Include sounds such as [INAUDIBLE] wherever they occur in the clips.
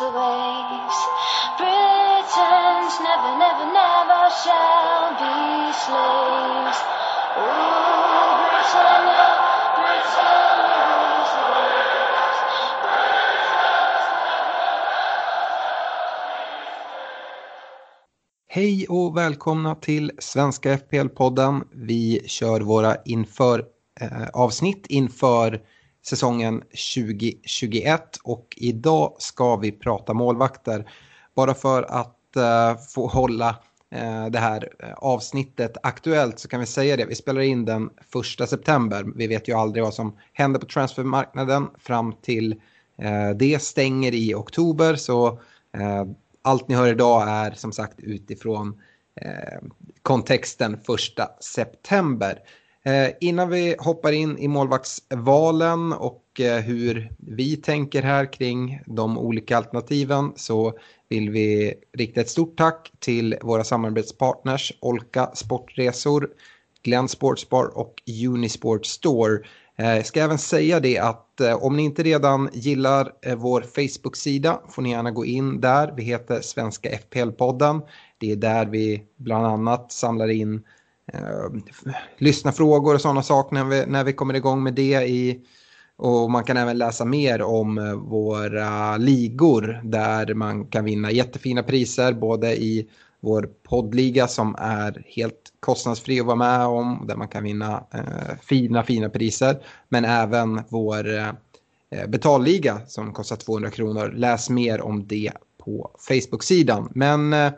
Rules the waves. Britons never, never, never shall be slaves. Ooh, Britannia, Britannia rules the waves. Hej och välkomna till Svenska FPL-podden. Vi kör våra inför, eh, avsnitt inför säsongen 2021 och idag ska vi prata målvakter. Bara för att eh, få hålla eh, det här eh, avsnittet aktuellt så kan vi säga det. Vi spelar in den första september. Vi vet ju aldrig vad som händer på transfermarknaden fram till eh, det stänger i oktober. Så eh, allt ni hör idag är som sagt utifrån eh, kontexten första september. Eh, innan vi hoppar in i målvaktsvalen och eh, hur vi tänker här kring de olika alternativen så vill vi rikta ett stort tack till våra samarbetspartners Olka Sportresor, Glenn Sportsbar och Unisport Store. Eh, jag ska även säga det att eh, om ni inte redan gillar eh, vår Facebook-sida får ni gärna gå in där. Vi heter Svenska FPL-podden. Det är där vi bland annat samlar in eh, Eh, lyssna frågor och sådana saker när vi, när vi kommer igång med det. I, och man kan även läsa mer om eh, våra ligor där man kan vinna jättefina priser både i vår poddliga som är helt kostnadsfri att vara med om där man kan vinna eh, fina fina priser men även vår eh, eh betalliga som kostar 200 kronor. Läs mer om det på Facebook-sidan. Men eh,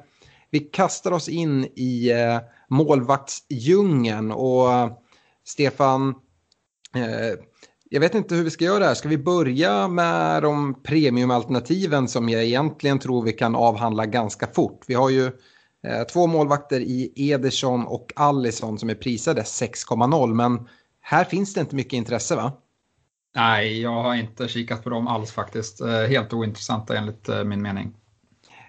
vi kastar oss in i eh, målvaktsdjungeln och eh, Stefan, eh, jag vet inte hur vi ska göra det här. Ska vi börja med de premiumalternativen som jag egentligen tror vi kan avhandla ganska fort? Vi har ju eh, två målvakter i Ederson och Allison som är prisade 6,0 men här finns det inte mycket intresse va? Nej, jag har inte kikat på dem alls faktiskt. Eh, helt ointressanta enligt eh, min mening.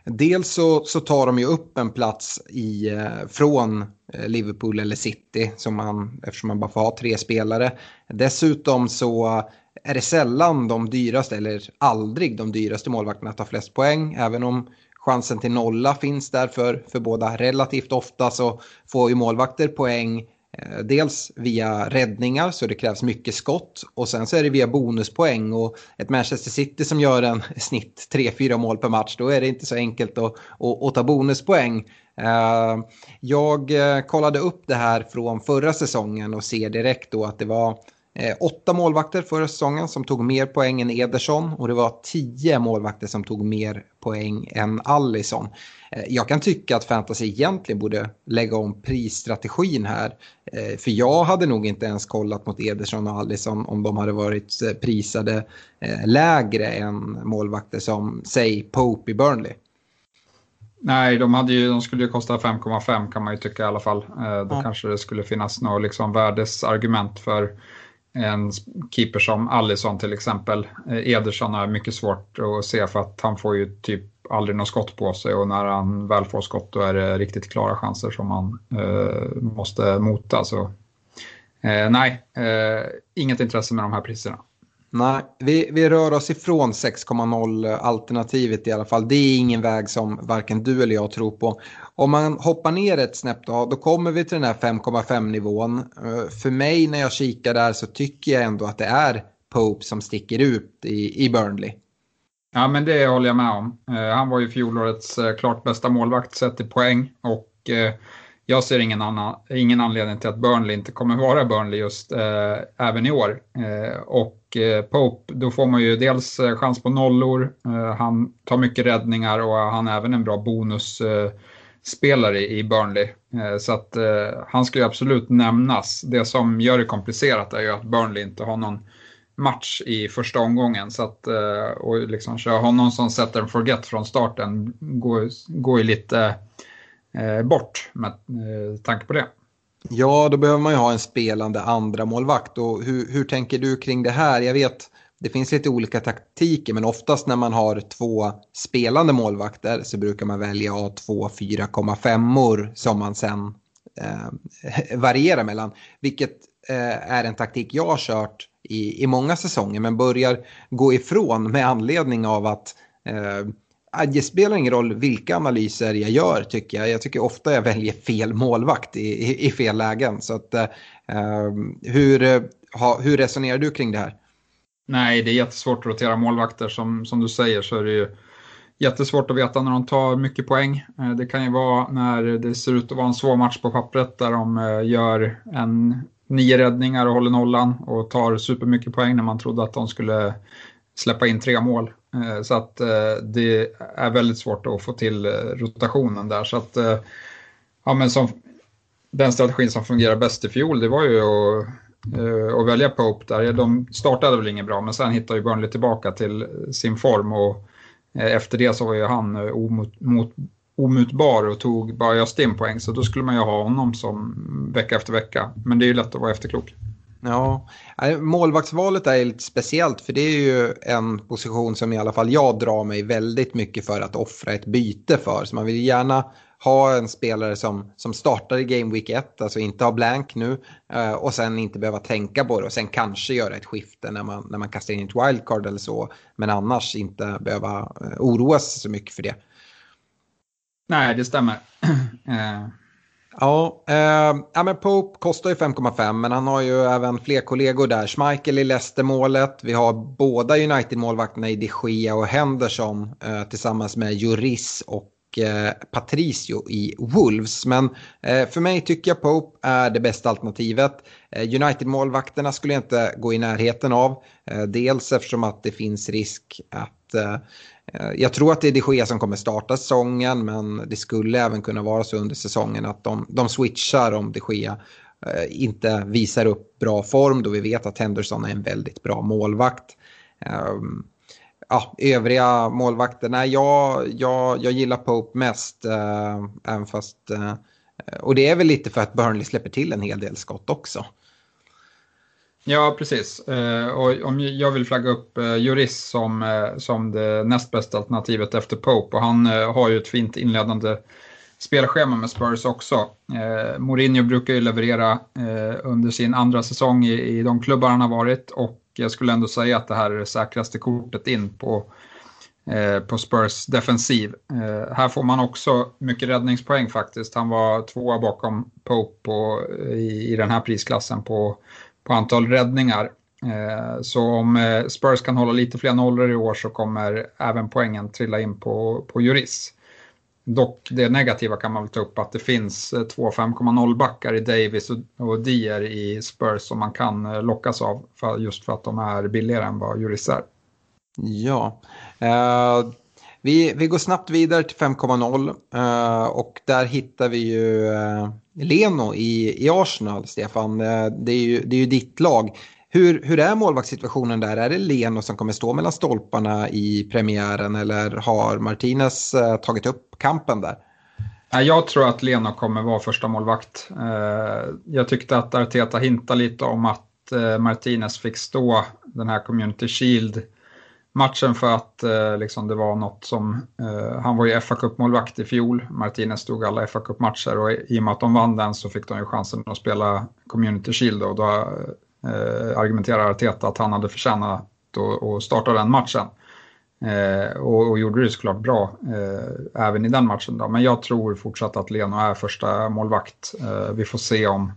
Dels så, så tar de ju upp en plats i, eh, från eh, Liverpool eller City som man, eftersom man bara får ha tre spelare. Dessutom så är det sällan de dyraste, eller aldrig de dyraste målvakterna tar flest poäng. Även om chansen till nolla finns där för, för båda relativt ofta så får ju målvakter poäng Eh, Eh, dels via räddningar så det krävs mycket skott och sen så är det via bonuspoäng och ett Manchester City som gör en [LAUGHS] snitt 3-4 mål per match då är det inte så enkelt att, att, att ta bonuspoäng. Eh, jag eh, kollade upp det här från förra säsongen och ser direkt då att det var eh, åtta målvakter förra säsongen som tog mer poäng än Ederson och det var tio målvakter som tog mer poäng än Allison. Eh, Jag kan tycka att fantasy egentligen borde lägga om prisstrategin här. Eh, För jag hade nog inte ens kollat mot Ederson och Allison om de hade varit eh, prisade eh, lägre än målvakter som, säg, Pope i Burnley. Nej, de, hade ju, de skulle ju kosta 5,5 kan man ju tycka i alla fall. Eh, Då Ja. kanske det skulle finnas något liksom värdesargument för en keeper som Allison till exempel. Eh, Ederson har mycket svårt att se för att han får ju typ aldrig något skott på sig och när han väl får skott då är det riktigt klara chanser som han eh, måste mota. Så, eh, nej, eh, inget intresse med de här priserna. Nej, vi, vi rör oss ifrån 6,0 alternativet i alla fall. Det är ingen väg som varken du eller jag tror på. Om man hoppar ner ett snäpp då, då kommer vi till den här 5,5 nivån. Eh, för mig när jag kikar där så tycker jag ändå att det är Pope som sticker ut i, i Burnley. Ja, men det håller jag med om. Eh, han var ju fjolårets eh, klart bästa målvakt sett i poäng och eh, jag ser ingen, annan, ingen anledning till att Burnley inte kommer vara Burnley just eh, även i år. Eh, och eh, Pope, då får man ju dels eh, chans på nollor, eh, han tar mycket räddningar och han är även en bra bonusspelare eh, i Burnley. så att han ska ju absolut nämnas. Det som gör det komplicerat är ju att Burnley inte har någon match i första omgången. Så att, eh, och liksom köra honom som sätter en forget från starten går, går ju lite eh, Eh, bort med eh, tanke på det. Ja, då behöver man ju ha en spelande andra målvakt. Och hur, hur tänker du kring det här? Jag vet, det finns lite olika taktiker, men oftast när man har två spelande målvakter så brukar man välja att ha två 4,5 som man sen eh, [LAUGHS] varierar mellan. Vilket eh, är en taktik jag har kört i, i många säsonger men börjar gå ifrån med anledning av att eh, det spelar ingen roll vilka analyser jag gör tycker jag. Jag tycker ofta jag väljer fel målvakt i, i, i fel lägen. Så att, ehm, eh, hur, ha, hur resonerar du kring det här? Nej, det är jättesvårt att rotera målvakter. Som, som du säger så är det ju jättesvårt att veta när de tar mycket poäng. Eh, det kan ju vara när det ser ut att vara en svår match på pappret där de eh, gör en nio räddningar och håller nollan och tar supermycket poäng när man trodde att de skulle släppa in tre mål. Eh, så att eh, det är väldigt svårt att få till eh, rotationen där. Så att, ja, men som, den strategin som fungerade bäst i fjol det var ju att, att välja Pope där. De startade väl inget bra men sen hittade ju Burnley tillbaka till sin form och efter det så var ju han omot, mot, omutbar och tog bara Justin poäng så då skulle man ju ha honom som vecka efter vecka. Men det är ju lätt att vara efterklok. Ja, målvaktsvalet är lite speciellt för det är ju en position som i alla fall jag drar mig väldigt mycket för att offra ett byte för. Så man vill gärna ha en spelare som, som startar i Game Week 1, alltså inte ha blank nu eh, och sen inte behöva tänka på det och sen kanske göra ett skifte när man, när man kastar in ett wildcard eller så. Men annars inte behöva eh, oroa sig så mycket för det. Nej, det stämmer. [CLEARS THROAT] Eh, Ja, eh, ja, men Pope kostar ju 5,5 men han har ju även fler kollegor där. Schmeichel i Leicester-målet. Vi har båda United-målvakterna i de Gea och Henderson eh, tillsammans med Juris och eh, Patricio i Wolves. Men eh, för mig tycker jag Pope är det bästa alternativet. Eh, United-målvakterna skulle jag inte gå i närheten av. Eh, dels eftersom att det finns risk att Eh, Eh, jag tror att det är de Gea som kommer starta säsongen men det skulle även kunna vara så under säsongen att de, de switchar om de Gea eh, inte visar upp bra form då vi vet att Henderson är en väldigt bra målvakt. Ehm, ja, övriga målvakter, nej jag, jag, jag gillar Pope mest. Eh, även fast, och det är väl lite för att Burnley släpper till en hel del skott också. Ja, precis. Eh, och om jag vill flagga upp eh, Juris som, eh, som det näst bästa alternativet efter Pope och han har ju ett fint inledande spelschema med Spurs också. Mourinho brukar ju leverera under sin andra säsong i, i de klubbar han har varit och jag skulle ändå säga att det här är det säkraste kortet in på, på Spurs defensiv. här får man också mycket räddningspoäng faktiskt. Han var tvåa bakom Pope på, i, i den här prisklassen på på antal räddningar. Eh, så om eh, Spurs kan hålla lite fler nollor i år så kommer även poängen trilla in på, på Juris. Dock det negativa kan man väl ta upp att det finns eh, två 5,0 backar i Davis och Dier i Spurs som man kan lockas av just för att de är billigare än vad Juris är. Ja, uh, vi, vi går snabbt vidare till 5,0 eh, och där hittar vi ju eh, Leno i, i Arsenal, Stefan. Eh, det är, ju, det är ju ditt lag. Hur, hur är målvaktssituationen där? Är det Leno som kommer stå mellan stolparna i premiären eller har Martinez tagit upp kampen där? Jag tror att Leno kommer vara första målvakt. Jag tyckte att Arteta hintade lite om att Martinez fick stå den här Community Shield matchen för att eh, liksom det var något som, eh, han var ju fa Cup-målvakt i fjol, Martinez stod alla fa Cup-matcher och i och med att de vann den så fick de ju chansen att spela Community Shield och då eh, argumenterar Arteta att han hade förtjänat att starta den matchen. Eh, och, och, gjorde det såklart bra eh, även i den matchen. Då. Men jag tror fortsatt att Leno är första målvakt. Eh, vi får se om,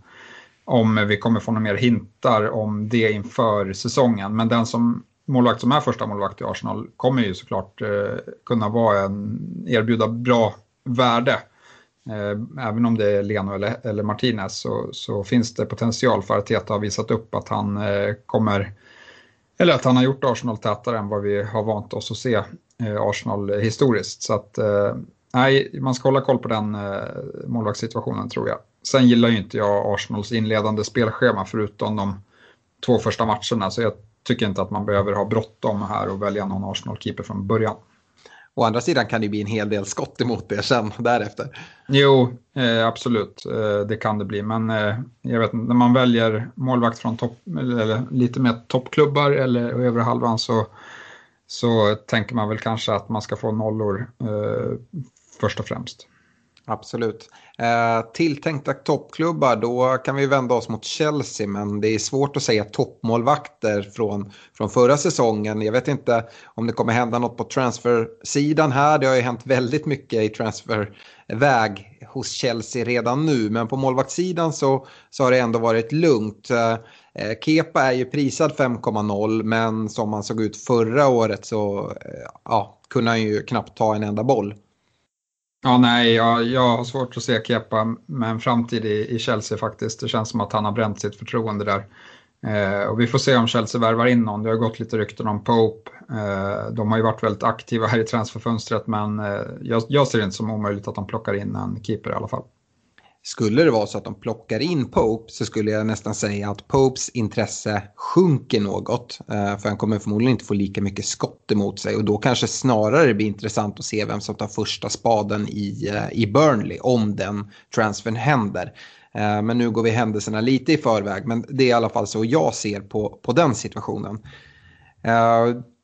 om vi kommer få några mer hintar om det inför säsongen. Men den som målvakt som är första målvakt i Arsenal kommer ju såklart eh, kunna vara en, erbjuda bra värde. Eh, även om det är Leno eller, eller Martinez så, så, finns det potential för att Teta har visat upp att han eh, kommer, eller att han har gjort Arsenal tätare än vad vi har vant oss att se eh, Arsenal historiskt. Så att eh, nej, man ska hålla koll på den eh, målvaktssituationen tror jag. Sen gillar ju inte jag Arsenals inledande spelschema förutom de två första matcherna så jag tycker inte att man behöver ha bråttom här och välja någon Arsenal-keeper från början. Å andra sidan kan det bli en hel del skott emot det sen därefter. Jo, eh, absolut. Eh, det kan det bli. Men eh, jag vet när man väljer målvakt från topp, eller lite mer toppklubbar eller övre halvan så, så tänker man väl kanske att man ska få nollor eh, först och främst. Absolut. Eh, tilltänkta toppklubbar, då kan vi vända oss mot Chelsea, men det är svårt att säga toppmålvakter från, från förra säsongen. Jag vet inte om det kommer hända något på transfersidan här. Det har ju hänt väldigt mycket i transferväg hos Chelsea redan nu, men på målvaktssidan så, så har det ändå varit lugnt. Eh, eh Kepa är ju prisad 5,0 men som han såg ut förra året så eh, ja, kunde han ju knappt ta en enda boll. Ja, nej, jag, jag har svårt att se Kepa med en framtid i, i Chelsea faktiskt. Det känns som att han har bränt sitt förtroende där. Eh, och vi får se om Chelsea värvar in någon. Det har gått lite rykten om Pope. Eh, de har ju varit väldigt aktiva här i transferfönstret men eh, jag, jag ser det inte som omöjligt att de plockar in en keeper i alla fall. Skulle det vara så att de plockar in Pope så skulle jag nästan säga att Popes intresse sjunker något. Eh, för han kommer förmodligen inte få lika mycket skott emot sig och då kanske snarare det blir intressant att se vem som tar första spaden i, eh, i Burnley om den transfern händer. Eh, men nu går vi händelserna lite i förväg men det är i alla fall så jag ser på, på den situationen.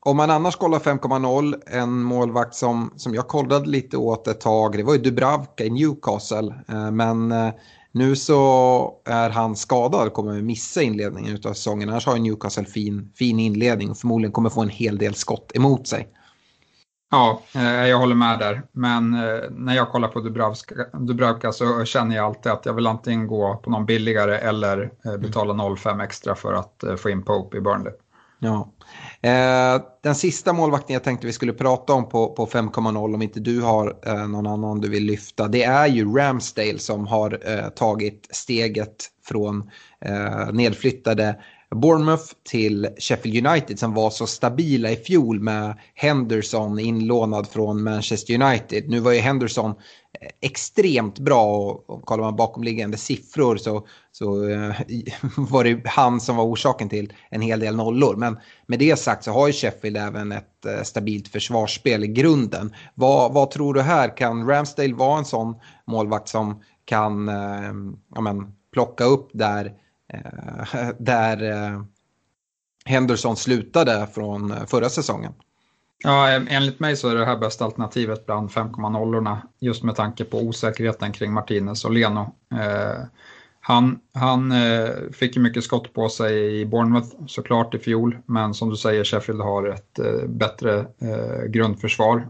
Om man annars kollar 5,0, en målvakt som, som jag kollade lite åt ett tag, det var ju Dubravka i Newcastle. Eh, men eh, nu så är han skadad och kommer missa inledningen av säsongen. Annars har Newcastle fin, fin inledning och förmodligen kommer få en hel del skott emot sig. Ja, eh, jag håller med där. Men när jag kollar på Dubravka, Dubravka så känner jag alltid att jag vill antingen gå på någon billigare eller betala 0,5 extra för att få in Pope i Burnley. Ja. Eh, den sista målvakten jag tänkte vi skulle prata om på, på 5,0 om inte du har eh, någon annan du vill lyfta. Det är ju Ramsdale som har eh, tagit steget från eh, nedflyttade Bournemouth till Sheffield United som var så stabila i fjol med Henderson inlånad från Manchester United. Nu var ju Henderson eh, extremt bra och, och kollar man bakomliggande siffror så, så eh, [LAUGHS] var det han som var orsaken till en hel del nollor. Men med det sagt så har ju Sheffield även ett eh, stabilt försvarsspel i grunden. Vad, vad tror du här? Kan Ramsdale vara en sån målvakt som kan eh, ja, men, plocka upp där Eh, [LAUGHS] där eh, Henderson slutade från eh, förra säsongen. Ja, enligt mig så är det här bästa alternativet bland 5,0orna just med tanke på osäkerheten kring Martinez och Leno. Eh, han, han fick ju mycket skott på sig i Bournemouth såklart i fjol, men som du säger Sheffield har ett bättre grundförsvar.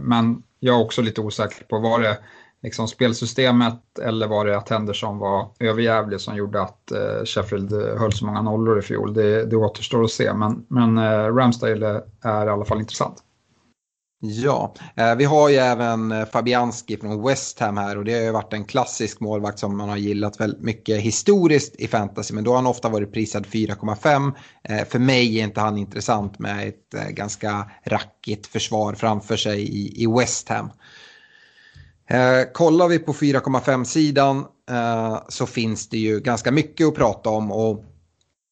men jag är också lite osäker på vad det liksom spelsystemet eller var det att Henderson var överjävlig som gjorde att eh, Sheffield eh, höll så många nollor i fjol? Det, det återstår att se, men, men eh, Ramsdale är i alla fall intressant. Ja, eh, vi har ju även eh, Fabianski från West Ham här och det har ju varit en klassisk målvakt som man har gillat väldigt mycket historiskt i fantasy men då har han ofta varit prisad 4,5. För mig är inte han intressant med ett ganska rackigt försvar framför sig i West Ham. Eh, kollar vi på 4,5-sidan eh, så finns det ju ganska mycket att prata om. Och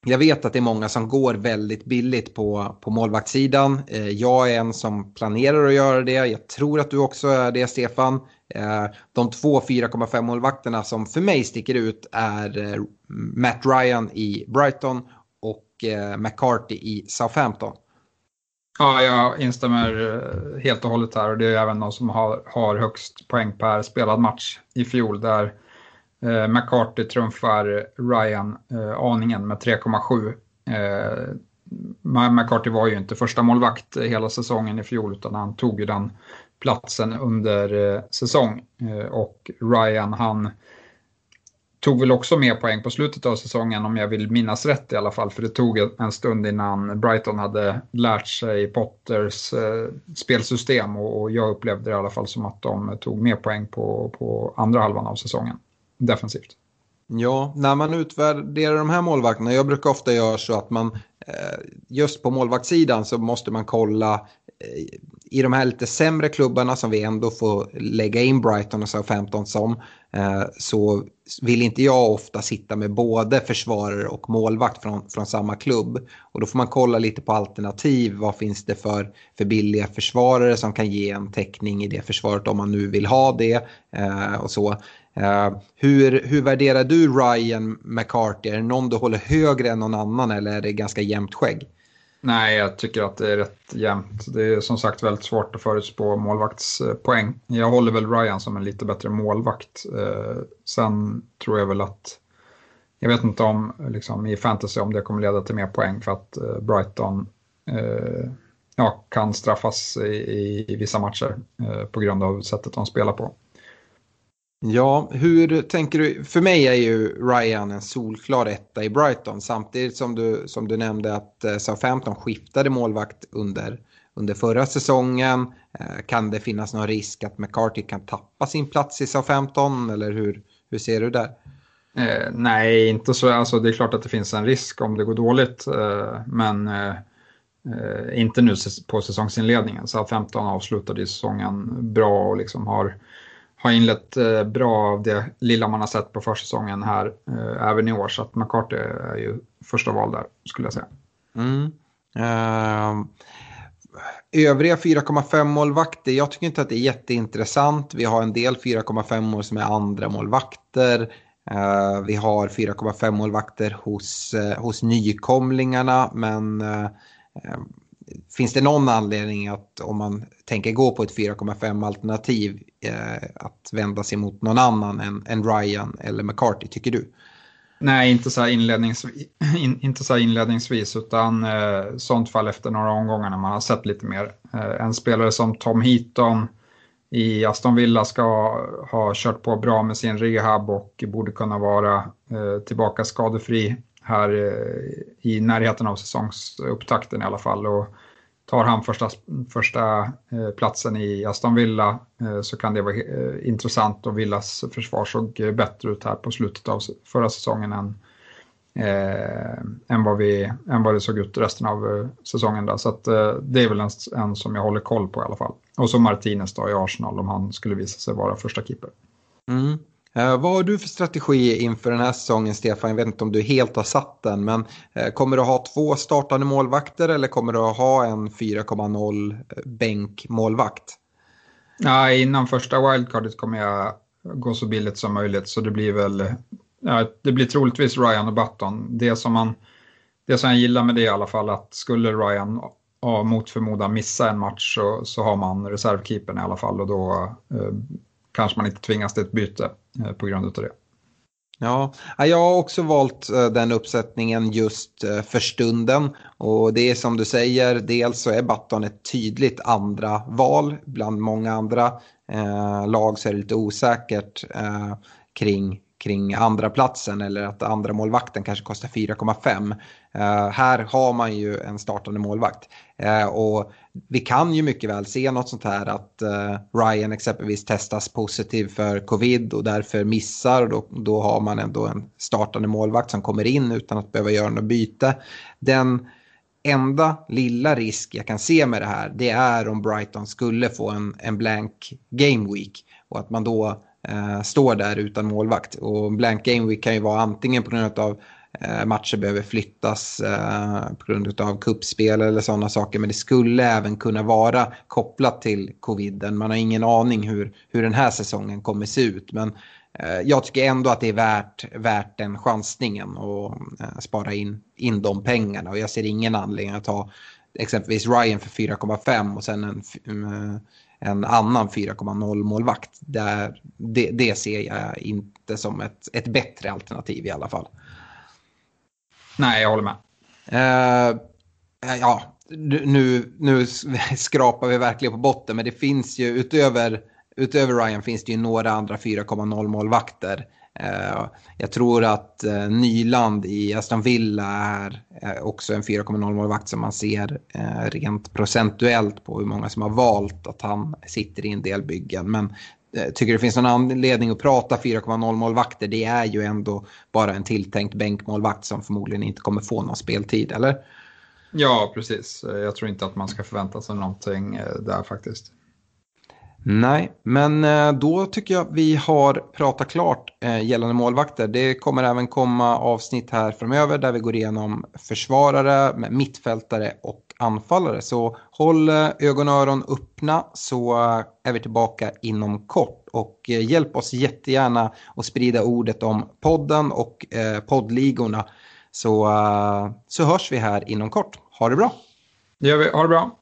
jag vet att det är många som går väldigt billigt på, på målvaktssidan. Eh, jag är en som planerar att göra det. Jag tror att du också är det, Stefan. Eh, de två 4,5 målvakterna som för mig sticker ut är eh, Matt Ryan i Brighton och eh, McCarthy i Southampton. Ja, jag instämmer eh, helt och hållet här och det är även de som har, har högst poäng per spelad match i fjol där eh, McCarthy trumfar Ryan eh, aningen med 3,7. Eh, McCarthy var ju inte första målvakt hela säsongen i fjol utan han tog ju den platsen under eh, säsong eh, och Ryan han tog väl också mer poäng på slutet av säsongen om jag vill minnas rätt i alla fall. För det tog en stund innan Brighton hade lärt sig Potters eh, spelsystem och, och, jag upplevde det i alla fall som att de tog mer poäng på, på andra halvan av säsongen defensivt. Ja, när man utvärderar de här målvakterna, jag brukar ofta göra så att man eh, just på målvaktssidan så måste man kolla i de här lite sämre klubbarna som vi ändå får lägga in Brighton och Southampton som eh, så vill inte jag ofta sitta med både försvarare och målvakt från, från samma klubb. Och då får man kolla lite på alternativ. Vad finns det för, för billiga försvarare som kan ge en täckning i det försvaret om man nu vill ha det. Eh, och så. Uh, hur, hur värderar du Ryan McCarthy? Är det någon du håller högre än någon annan eller är det ganska jämnt skägg? Nej, jag tycker att det är rätt jämnt. Det är som sagt väldigt svårt att förutspå målvaktspoäng. Jag håller väl Ryan som en lite bättre målvakt. Eh, sen tror jag väl att, jag vet inte om liksom, i fantasy om det kommer leda till mer poäng för att eh, Brighton eh, ja, kan straffas i, i, i vissa matcher på grund av sättet de spelar på. Ja, hur tänker du? För mig är ju Ryan en solklar etta i Brighton samtidigt som du, som du nämnde att eh, Southampton skiftade målvakt under, under förra säsongen. Eh, kan det finnas någon risk att McCarthy kan tappa sin plats i Southampton eller hur, hur ser du där? Eh, nej, inte så. Alltså, det är klart att det finns en risk om det går dåligt, eh, men eh, eh inte nu på säsongsinledningen. Southampton avslutade säsongen bra och liksom har har inlett eh, bra av det lilla man har sett på försäsongen här eh, även i år. Så att McCarthy är ju första val där skulle jag säga. Mm. Uh, övriga 4,5 målvakter, jag tycker inte att det är jätteintressant. Vi har en del 4,5 mål som är andra målvakter. Uh, vi har 4,5 målvakter hos, uh, hos nykomlingarna men finns det någon anledning att om man tänker gå på ett 4,5 alternativ eh, att vända sig mot någon annan än, än, Ryan eller McCarthy, tycker du? Nej, inte så här inledningsvis, in, inte så inledningsvis utan eh, sånt fall efter några omgångar när man har sett lite mer. Eh, en spelare som Tom Heaton i Aston Villa ska ha kört på bra med sin rehab och borde kunna vara eh, tillbaka skadefri här eh, i närheten av säsongsupptakten i alla fall. Och tar han första, första eh, platsen i Aston Villa eh, så kan det vara eh, intressant och Villas försvar såg bättre ut här på slutet av förra säsongen än, eh, än, vad, vi, än vad det såg ut resten av säsongen. Där. Så att, eh, det är väl en, en, som jag håller koll på i alla fall. Och så Martinez då i Arsenal om han skulle visa sig vara första keeper. Mm. Eh, vad har du för strategi inför den här säsongen, Stefan? Jag vet inte om du helt har satt den, men eh, kommer du ha två startande målvakter eller kommer du ha en 4,0 bänkmålvakt? Ja, innan första wildcardet kommer jag gå så billigt som möjligt, så det blir väl ja, det blir troligtvis Ryan och Button. Det som, man, det som jag gillar med det i alla fall, att skulle Ryan ja, mot förmodan missa en match så, så har man reservkeepern i alla fall och då eh, kanske man inte tvingas till ett byte Eh, på grund av det. Ja, jag har också valt eh, den uppsättningen just eh, för stunden. Och det är som du säger, dels så är Batton ett tydligt andra val. Bland många andra eh, lag så är det lite osäkert eh, kring, kring andra platsen eller att andra målvakten kanske kostar 4,5. Uh, eh, här har man ju en startande målvakt. Uh, och vi kan ju mycket väl se något sånt här att uh, Ryan exempelvis testas positiv för covid och därför missar. Och då, då har man ändå en startande målvakt som kommer in utan att behöva göra något byte. Den enda lilla risk jag kan se med det här det är om Brighton skulle få en, en blank game week och att man då eh, står där utan målvakt. Och blank game week kan ju vara antingen på grund av Eh, matcher behöver flyttas eh, på grund av kuppspel eller sådana saker. Men det skulle även kunna vara kopplat till coviden. Man har ingen aning hur, hur den här säsongen kommer se ut. Men eh, jag tycker ändå att det är värt, värt den chansningen och eh, spara in, in de pengarna. Och jag ser ingen anledning att ha exempelvis Ryan för 4,5 och sen en, eh, en annan 4,0 målvakt. Där, det, det ser jag inte som ett, ett bättre alternativ i alla fall. Nej, jag håller med. Uh, ja, nu, nu skrapar vi verkligen på botten, men det finns ju utöver, utöver Ryan finns det ju några andra 4,0 målvakter Eh, jag tror att eh, Nyland i Aston Villa är eh, också en 4,0 målvakt som man ser rent procentuellt på hur många som har valt att han sitter i en del byggen. Men tycker det finns någon anledning att prata 4,0 målvakter. Det är ju ändå bara en tilltänkt bänkmålvakt som förmodligen inte kommer få någon speltid, eller? Ja, precis. Jag tror inte att man ska förvänta sig någonting där faktiskt. Nej, men eh, då tycker jag vi har pratat klart eh, gällande målvakter. Det kommer även komma avsnitt här framöver där vi går igenom försvarare, mittfältare och anfallare. Så håll eh, ögon och öron öppna så är vi tillbaka inom kort. Och hjälp oss jättegärna att sprida ordet om podden och poddligorna. Så, så hörs vi här inom kort. Ha det bra! Det gör vi. Ha det bra!